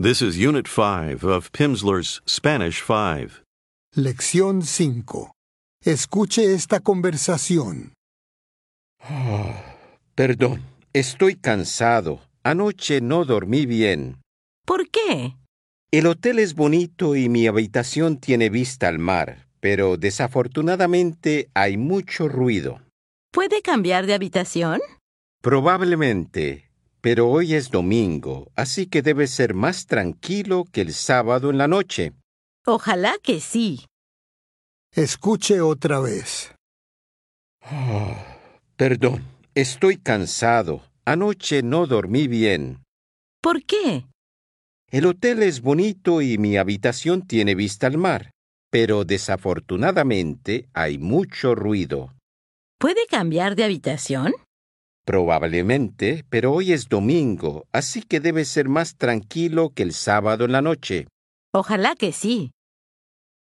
This is Unit 5 of Pimsleur's Spanish 5. Lección 5. Escuche esta conversación. Perdón, estoy cansado. Anoche no dormí bien. ¿Por qué? El hotel es bonito y mi habitación tiene vista al mar, pero desafortunadamente hay mucho ruido. ¿Puede cambiar de habitación? Probablemente, pero hoy es domingo, así que debe ser más tranquilo que el sábado en la noche. Ojalá que sí. Escuche otra vez. Perdón, estoy cansado. Anoche no dormí bien. ¿Por qué? El hotel es bonito y mi habitación tiene vista al mar, pero desafortunadamente hay mucho ruido. ¿Puede cambiar de habitación? Probablemente, pero hoy es domingo, así que debe ser más tranquilo que el sábado en la noche. Ojalá que sí.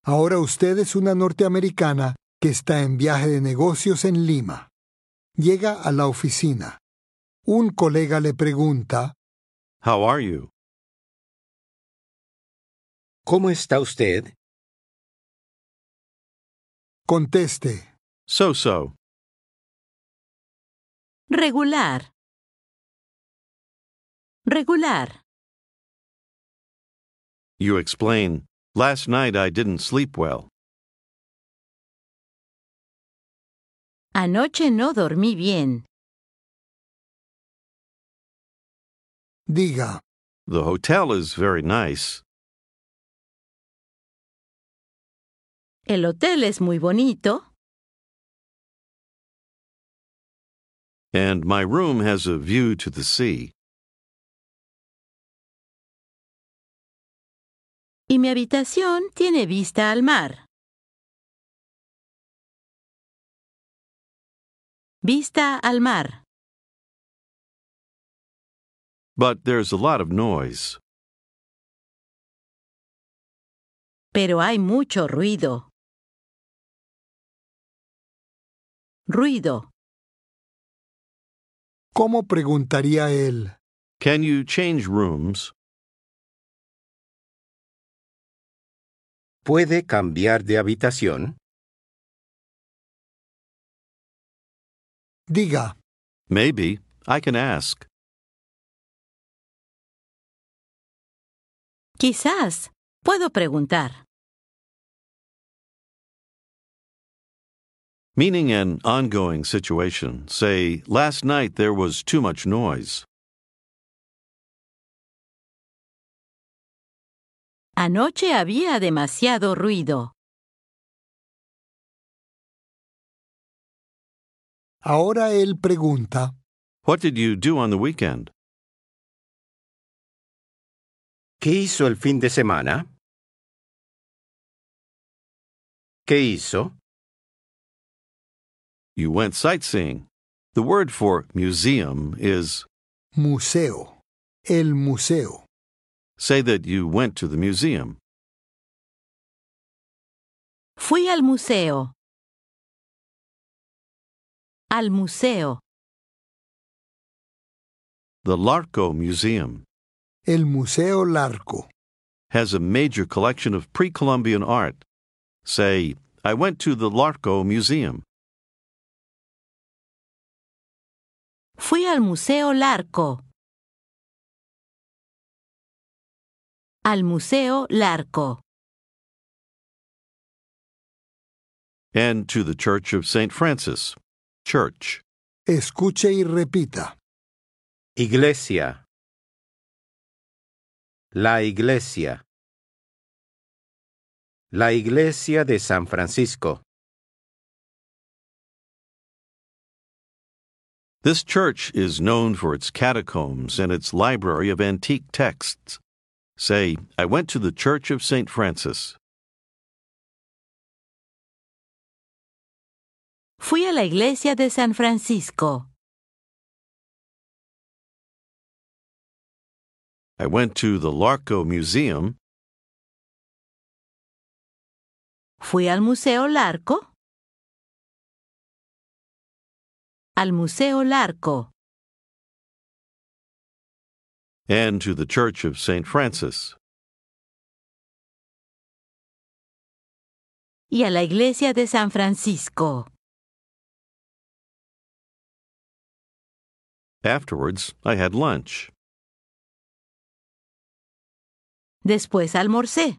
Ahora usted es una norteamericana que está en viaje de negocios en Lima. Llega a la oficina. Un colega le pregunta, How are you? ¿Cómo está usted? conteste, So so. Regular. Regular. You explain, Last night I didn't sleep well. Anoche no dormí bien. diga, The hotel is very nice. El hotel es muy bonito. And my room has a view to the sea. Y mi habitación tiene vista al mar. Vista al mar. But there's a lot of noise. Pero hay mucho ruido. Ruido. ¿Cómo preguntaría él? Can you change rooms? ¿Puede cambiar de habitación? Diga, Maybe. I can ask. Quizás. Puedo preguntar. Meaning an ongoing situation. Say, last night there was too much noise. Anoche había demasiado ruido. ahora él pregunta, What did you do on the weekend? ¿Qué hizo el fin de semana? ¿Qué hizo? You went sightseeing. The word for museum is museo, el museo, say that you went to the museum. Fui al museo. Al museo. The Larco Museum el Museo Larco, has a major collection of pre Columbian art. Say, I went to the Larco Museum. Fui al Museo Larco. Al Museo Larco. And to the Church of St. Francis. Church. escuche y repita, Iglesia. La iglesia. La iglesia de San Francisco. This church is known for its catacombs and its library of antique texts. Say, I went to the Church of St. Francis. Fui a la iglesia de San Francisco. I went to the Larco Museum. Fui al Museo Larco. Al Museo Larco. and to the Church of St. Francis. Y a la iglesia de San Francisco. Afterwards, I had lunch. Después almorcé.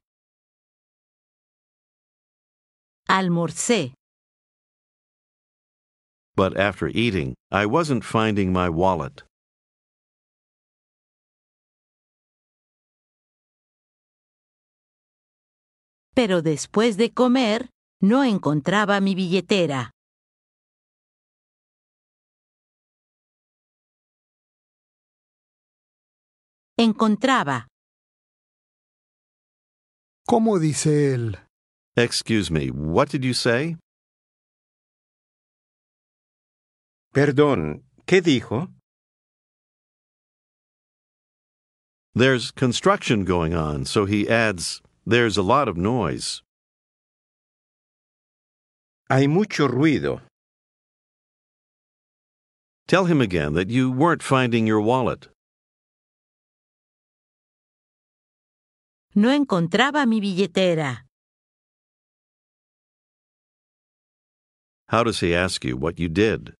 Almorcé. But after eating, I wasn't finding my wallet. Pero después de comer, no encontraba mi billetera. Encontraba. ¿Cómo dice él? Excuse me, what did you say? Perdón, ¿qué dijo? There's construction going on, so he adds, There's a lot of noise. Hay mucho ruido. Tell him again that you weren't finding your wallet. No encontraba mi billetera. How does he ask you what you did?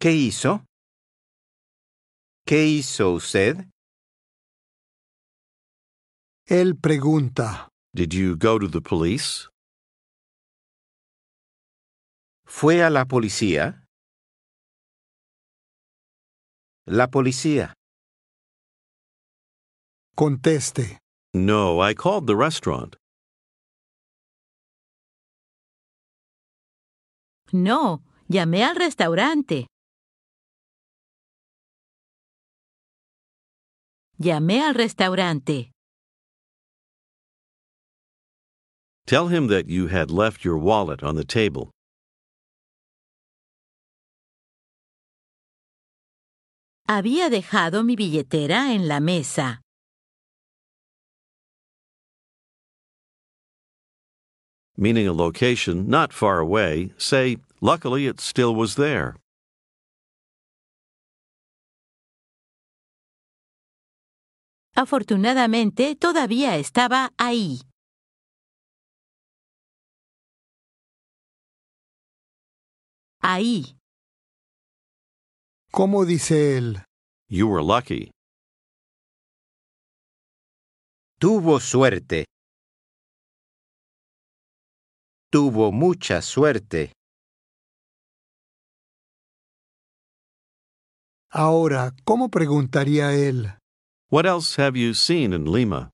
¿Qué hizo? ¿Qué hizo usted? Él pregunta, Did you go to the police? ¿Fue a la policía? La policía. conteste. No, I called the restaurant. No, llamé al restaurante. Llamé al restaurante. Tell him that you had left your wallet on the table. Había dejado mi billetera en la mesa. Meaning a location not far away, say, Luckily it still was there. Afortunadamente, todavía estaba ahí. Ahí. ¿Cómo dice él? You were lucky. Tuvo suerte. Tuvo mucha suerte. Ahora, ¿cómo preguntaría él? What else have you seen in Lima?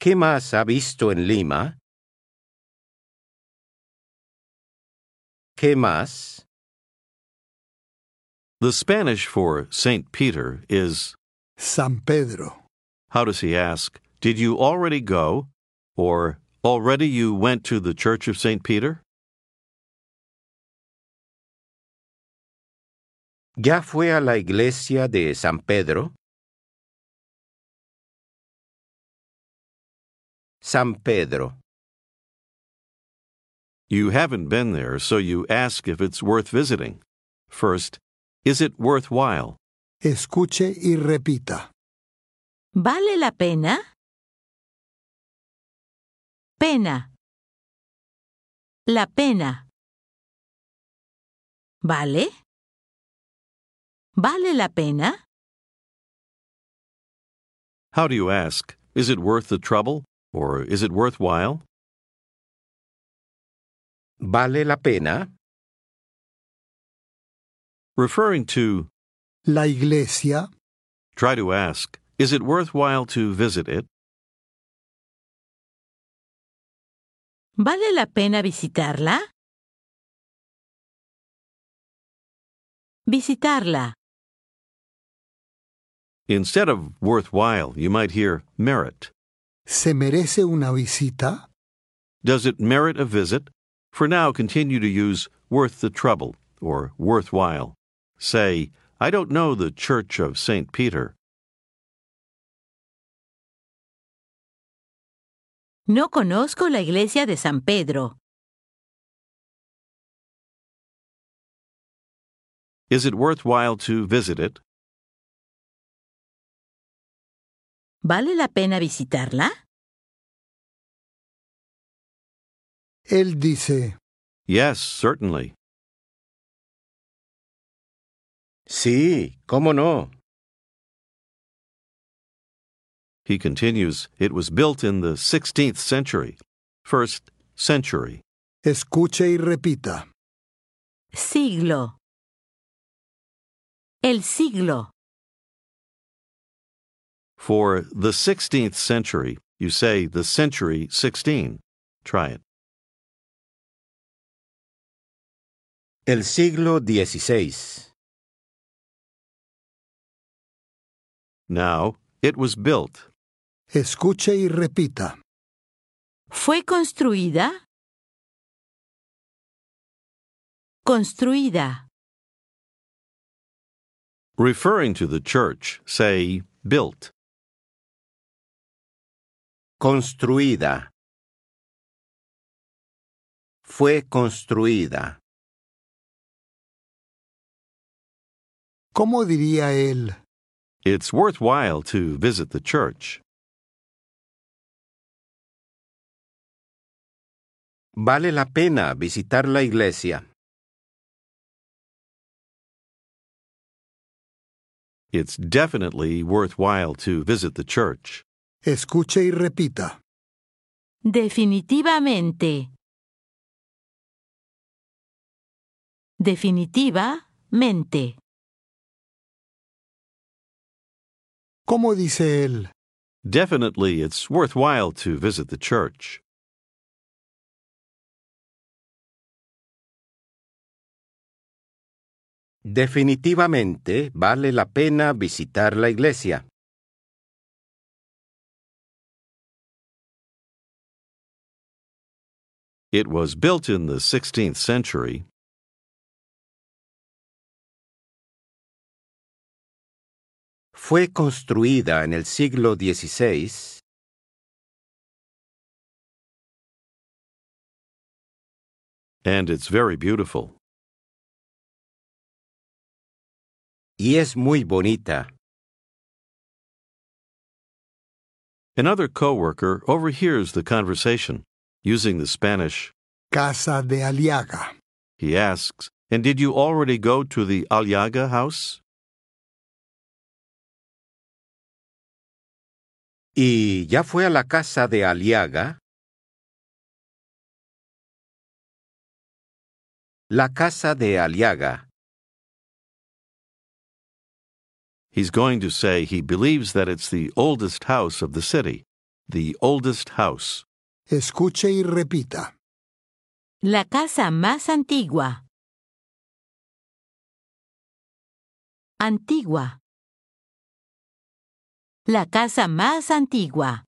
¿Qué más ha visto en Lima? ¿Qué más? The Spanish for St. Peter is San Pedro. how does he ask? Did you already go? Or already you went to the Church of St. Peter? ¿Ya fue a la iglesia de San Pedro? San Pedro. You haven't been there, so you ask if it's worth visiting. First, is it worthwhile? Escuche y repita. ¿Vale la pena? Pena. La pena. ¿Vale? ¿Vale la pena? How do you ask, is it worth the trouble or is it worthwhile? ¿Vale la pena? Referring to la iglesia, try to ask, is it worthwhile to visit it? ¿Vale la pena visitarla? Visitarla. Instead of worthwhile, you might hear merit. ¿Se merece una visita? Does it merit a visit? For now, continue to use worth the trouble or worthwhile. Say, I don't know the Church of St. Peter. No conozco la iglesia de San Pedro. Is it worthwhile to visit it? ¿Vale la pena visitarla? Él dice, Yes, certainly. Sí, ¿cómo no? He continues, It was built in the 16th century. First century. escuche y repita. Siglo. El siglo. For the 16th century, you say the century 16. Try it. El siglo XVI. Now, it was built. Escuche y repita. ¿Fue construida? Construida. Referring to the church, say built. Construida. Fue construida. ¿Cómo diría él? It's worthwhile to visit the church. Vale la pena visitar la iglesia. It's definitely worthwhile to visit the church. Escuche y repita. Definitivamente. Definitivamente. ¿Cómo dice él? Definitely, it's worthwhile to visit the church. Definitivamente vale la pena visitar la iglesia. It was built in the 16th century. Fue construida en el siglo XVI. and it's very beautiful. y es muy bonita. Another coworker overhears the conversation. Using the Spanish, Casa de Aliaga. he asks, And did you already go to the Aliaga house? ¿Y ya fue a la casa de Aliaga? La casa de Aliaga. He's going to say he believes that it's the oldest house of the city. The oldest house. Escuche y repita. La casa más antigua. Antigua. La casa más antigua.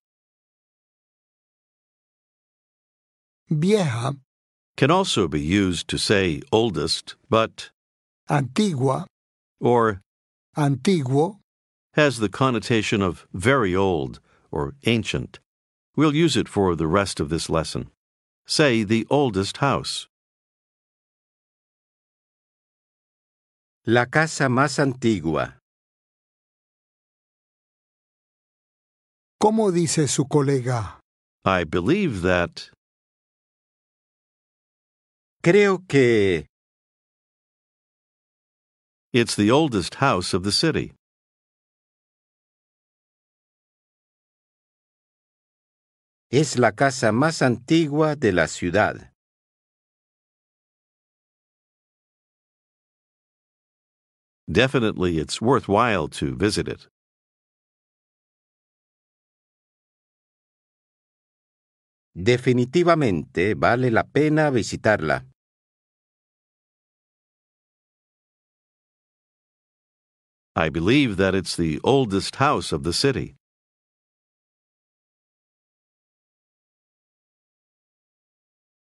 Vieja, Can also be used to say oldest, but, antigua, or antiguo, has the connotation of very old or ancient. We'll use it for the rest of this lesson. Say the oldest house. La casa más antigua. ¿Cómo dice su colega? I believe that Creo que it's the oldest house of the city. Es la casa más antigua de la ciudad. Definitely, it's worthwhile to visit it. Definitivamente vale la pena visitarla. I believe that it's the oldest house of the city.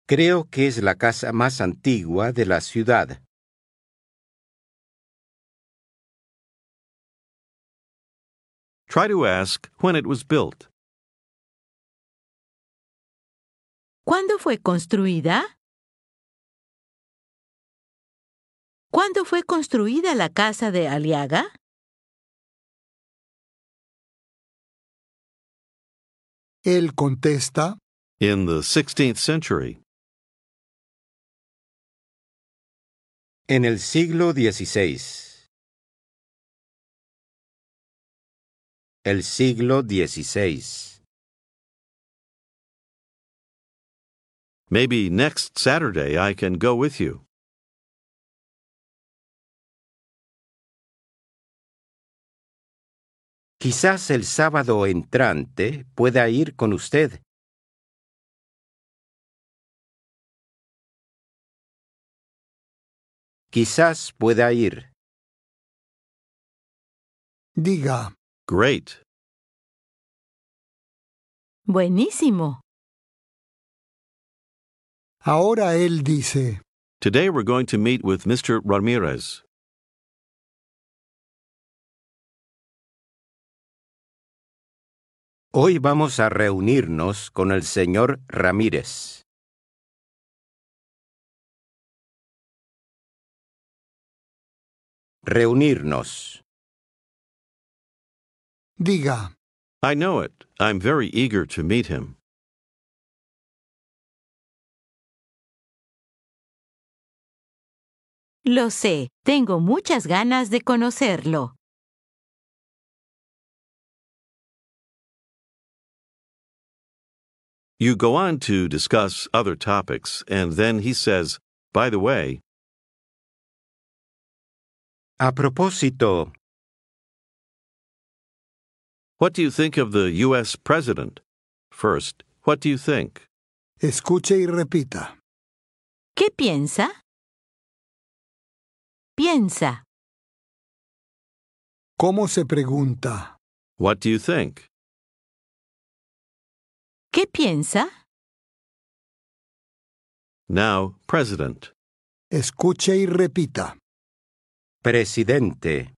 Creo que es la casa más antigua de la ciudad. Try to ask when it was built. ¿Cuándo fue construida? ¿Cuándo fue construida la casa de Aliaga? Él contesta, In the 16th century. En el siglo XVI. El siglo XVI. Maybe next Saturday I can go with you. Quizás el sábado entrante pueda ir con usted. Quizás pueda ir. diga, Great. Buenísimo. ahora él dice, Today we're going to meet with Mr. Ramirez. Hoy vamos a reunirnos con el señor Ramírez. Reunirnos. diga, I know it. I'm very eager to meet him. Lo sé, tengo muchas ganas de conocerlo. You go on to discuss other topics, and then he says, By the way, A propósito, what do you think of the U.S. President? First, what do you think? escuche y repita. ¿Qué piensa? Piensa. ¿Cómo se pregunta? What do you think? ¿Qué piensa? Now, President. Escuche y repita. Presidente.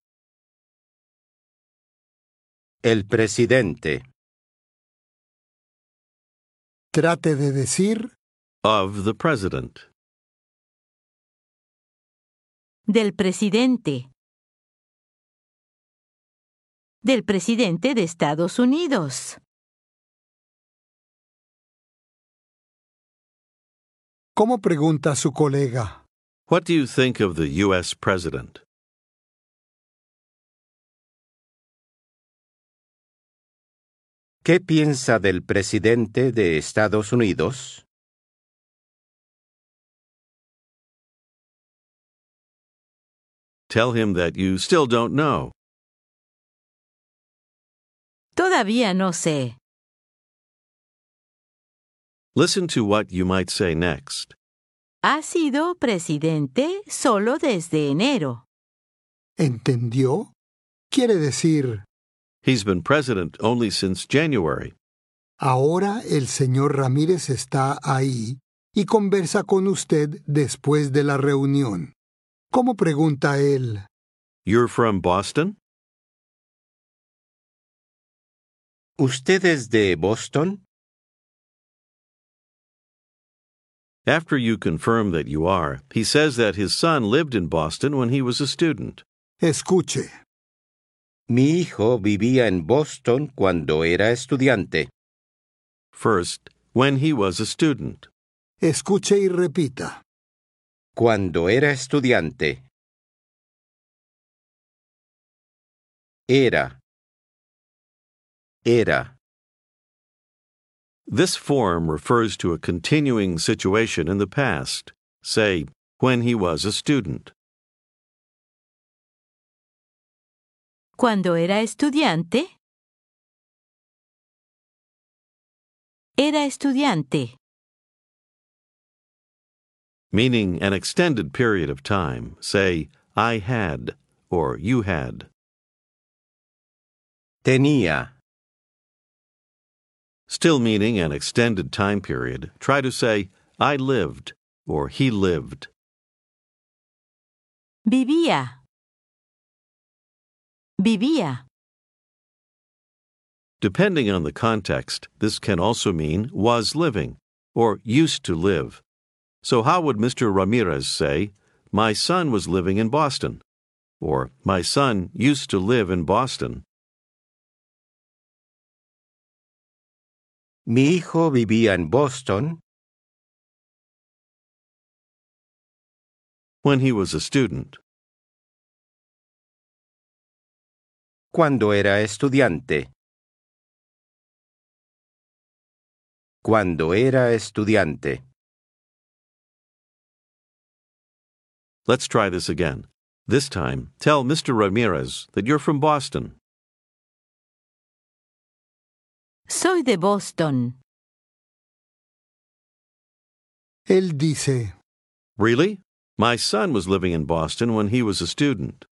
El presidente. Trate de decir, Of the President. Del presidente. Del presidente de Estados Unidos. ¿cómo pregunta su colega? What do you think of the U.S. President? ¿Qué piensa del presidente de Estados Unidos? Tell him that you still don't know. Todavía no sé. Listen to what you might say next. Ha sido presidente solo desde enero. ¿Entendió? Quiere decir, He's been president only since January. ahora el señor Ramírez está ahí y conversa con usted después de la reunión. ¿Cómo pregunta él? You're from Boston? ¿Usted es de Boston? After you confirm that you are, he says that his son lived in Boston when he was a student. Escuche. Mi hijo vivía en Boston cuando era estudiante. First, when he was a student. Escuche y repita. Cuando era estudiante. Era. Era. This form refers to a continuing situation in the past. Say, when he was a student. Cuando era estudiante. Era estudiante. Meaning an extended period of time. Say, I had, or you had. Tenía. Still meaning an extended time period, try to say, I lived or he lived. Vivía. Vivía. Depending on the context, this can also mean was living or used to live. So, how would Mr. Ramirez say, My son was living in Boston? Or, My son used to live in Boston? Mi hijo vivía en Boston When he was a student. Cuando era estudiante. Cuando era estudiante. Let's try this again. This time, tell Mr. Ramirez that you're from Boston. Soy de Boston. Él dice, Really? My son was living in Boston when he was a student.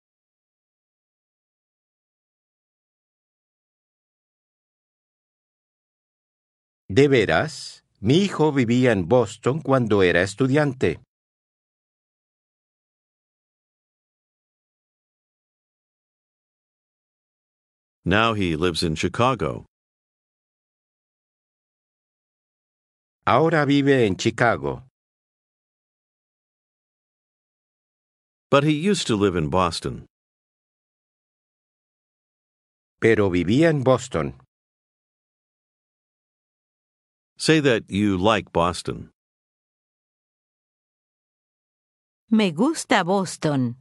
De veras, mi hijo vivía en Boston cuando era estudiante. Now he lives in Chicago. Ahora vive en Chicago, But he used to live in Boston. pero vivía en Boston. Say that you like Boston. Me gusta Boston.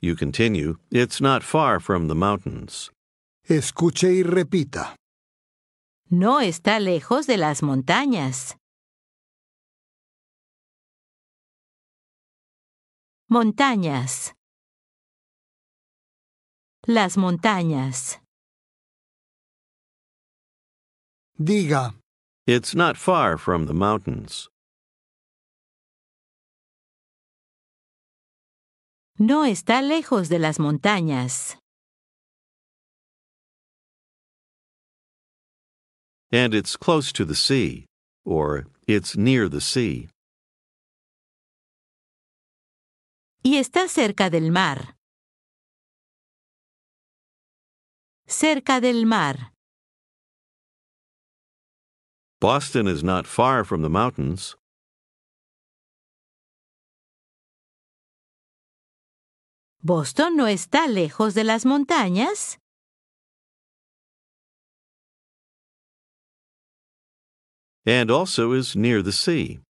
You continue, it's not far from the mountains. escuche y repita. No está lejos de las montañas. Montañas. Las montañas. Diga, It's not far from the mountains. No está lejos de las montañas. And it's close to the sea, or it's near the sea. Y está cerca del mar. Cerca del mar. Boston is not far from the mountains. ¿Boston no está lejos de las montañas? and also is near the sea.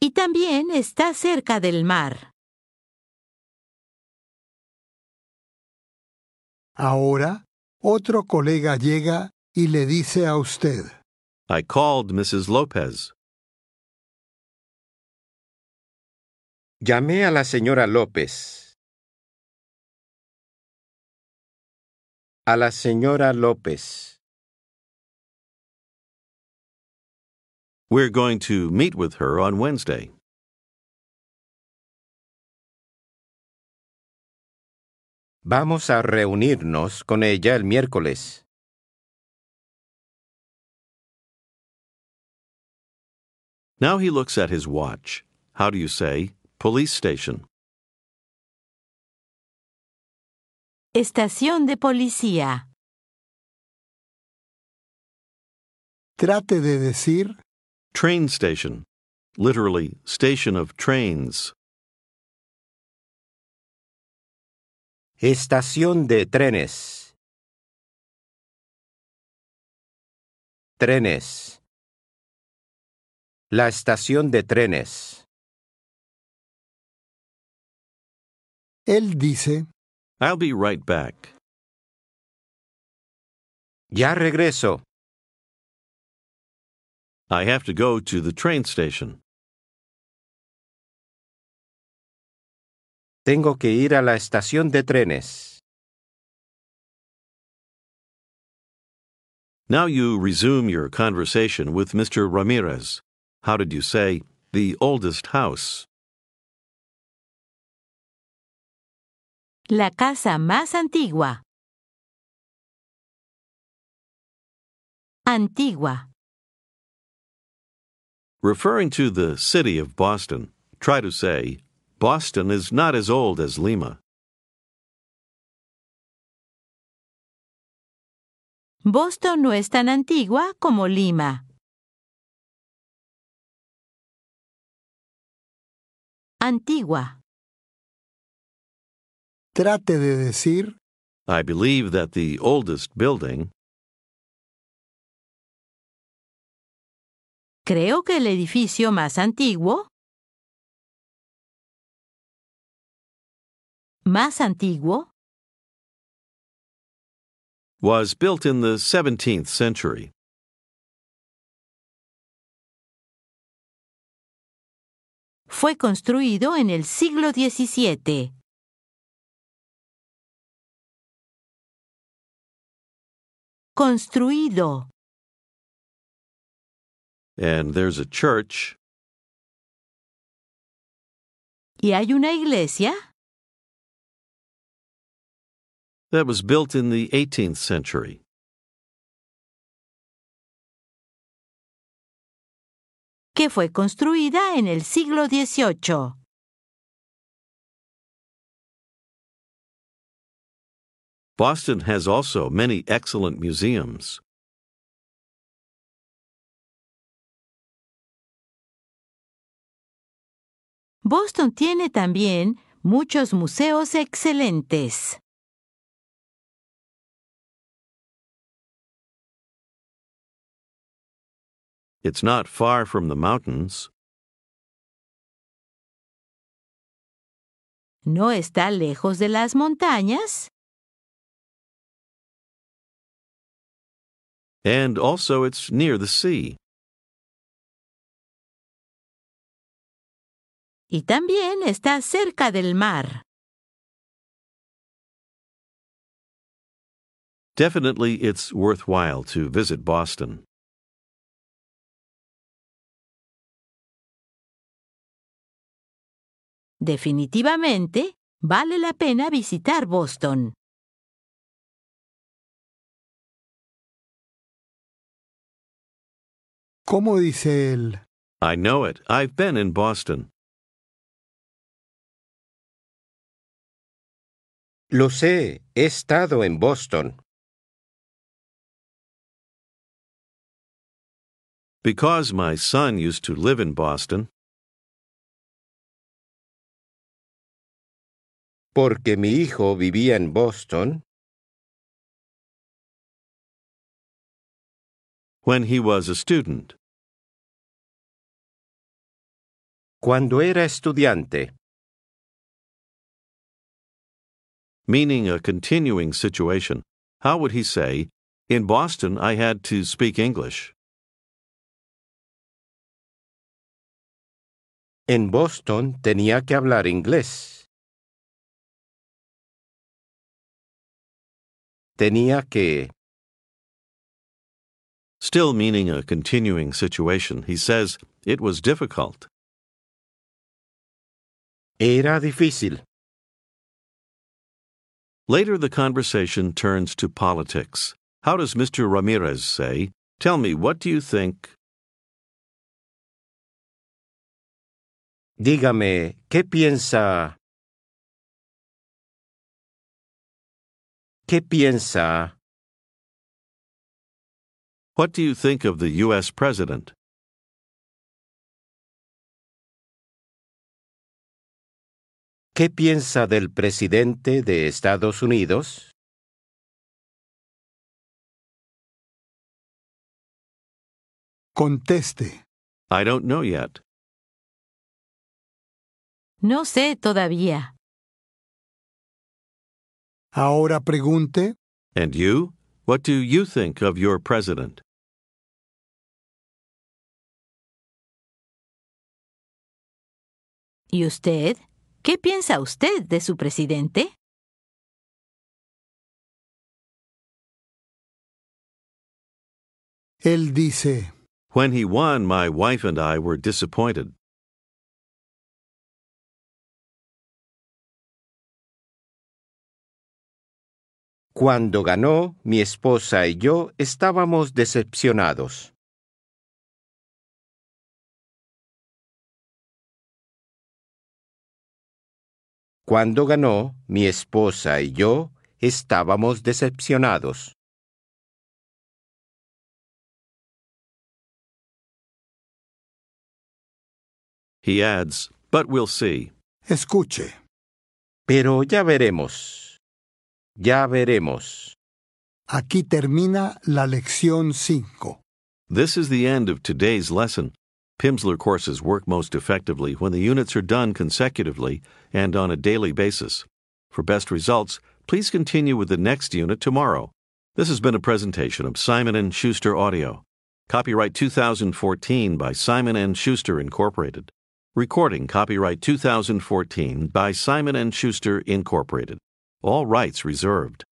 Y también está cerca del mar. ahora otro colega llega y le dice a usted, I called Mrs. Lopez. Llamé a la señora López. A la señora López. We're going to meet with her on Wednesday. Vamos a reunirnos con ella el miércoles. Now he looks at his watch. How do you say police station? Estación de policía. trate de decir, Train station. Literally, station of trains. Estación de trenes. Trenes. La estación de trenes. él dice, I'll be right back. Ya regreso. I have to go to the train station. Tengo que ir a la estación de trenes. Now you resume your conversation with Mr. Ramirez. How did you say the oldest house? La casa más antigua. Antigua. Referring to the city of Boston, try to say, Boston is not as old as Lima. Boston no es tan antigua como Lima. Antigua. Trate de decir I believe that the oldest building, Creo que el edificio más antiguo. Más antiguo. was built in the 17th century. Fue construido en el siglo XVII. Construido. And there's a church, ¿Y hay una iglesia? That was built in the 18th century. que fue construida en el siglo XVIII. Boston has also many excellent museums. Boston tiene también muchos museos excelentes. It's not far from the mountains. ¿No está lejos de las montañas? And also, it's near the sea. Y también está cerca del mar. Definitely, it's worthwhile to visit Boston. Definitivamente, vale la pena visitar Boston. ¿Cómo dice él? I know it. I've been in Boston. Lo sé, he estado en Boston. Because my son used to live in Boston, Porque mi hijo vivía en Boston when he was a student. cuando era estudiante. meaning a continuing situation. How would he say, In Boston, I had to speak English? En Boston tenía que hablar inglés. Tenía que, Still meaning a continuing situation, he says, It was difficult. era difícil. Later, the conversation turns to politics. How does Mr. Ramirez say, Tell me, what do you think? Dígame, ¿qué piensa? ¿Qué piensa? What do you think of the U.S. President? ¿Qué piensa del presidente de Estados Unidos? Conteste. I don't know yet. No sé todavía. Ahora pregunte. And you? What do you think of your president? ¿Y usted? ¿Qué piensa usted de su presidente? Él dice, When he won, my wife and I were disappointed. Cuando ganó, mi esposa y yo estábamos decepcionados. Cuando ganó, mi esposa y yo estábamos decepcionados. He adds, but we'll see. Escuche. Pero ya veremos. Ya veremos. Aquí termina la lección 5. This is the end of today's lesson. Pimsleur courses work most effectively when the units are done consecutively and on a daily basis. For best results, please continue with the next unit tomorrow. This has been a presentation of Simon & Schuster Audio. Copyright 2014 by Simon & Schuster Incorporated. Recording copyright 2014 by Simon & Schuster Incorporated. All rights reserved.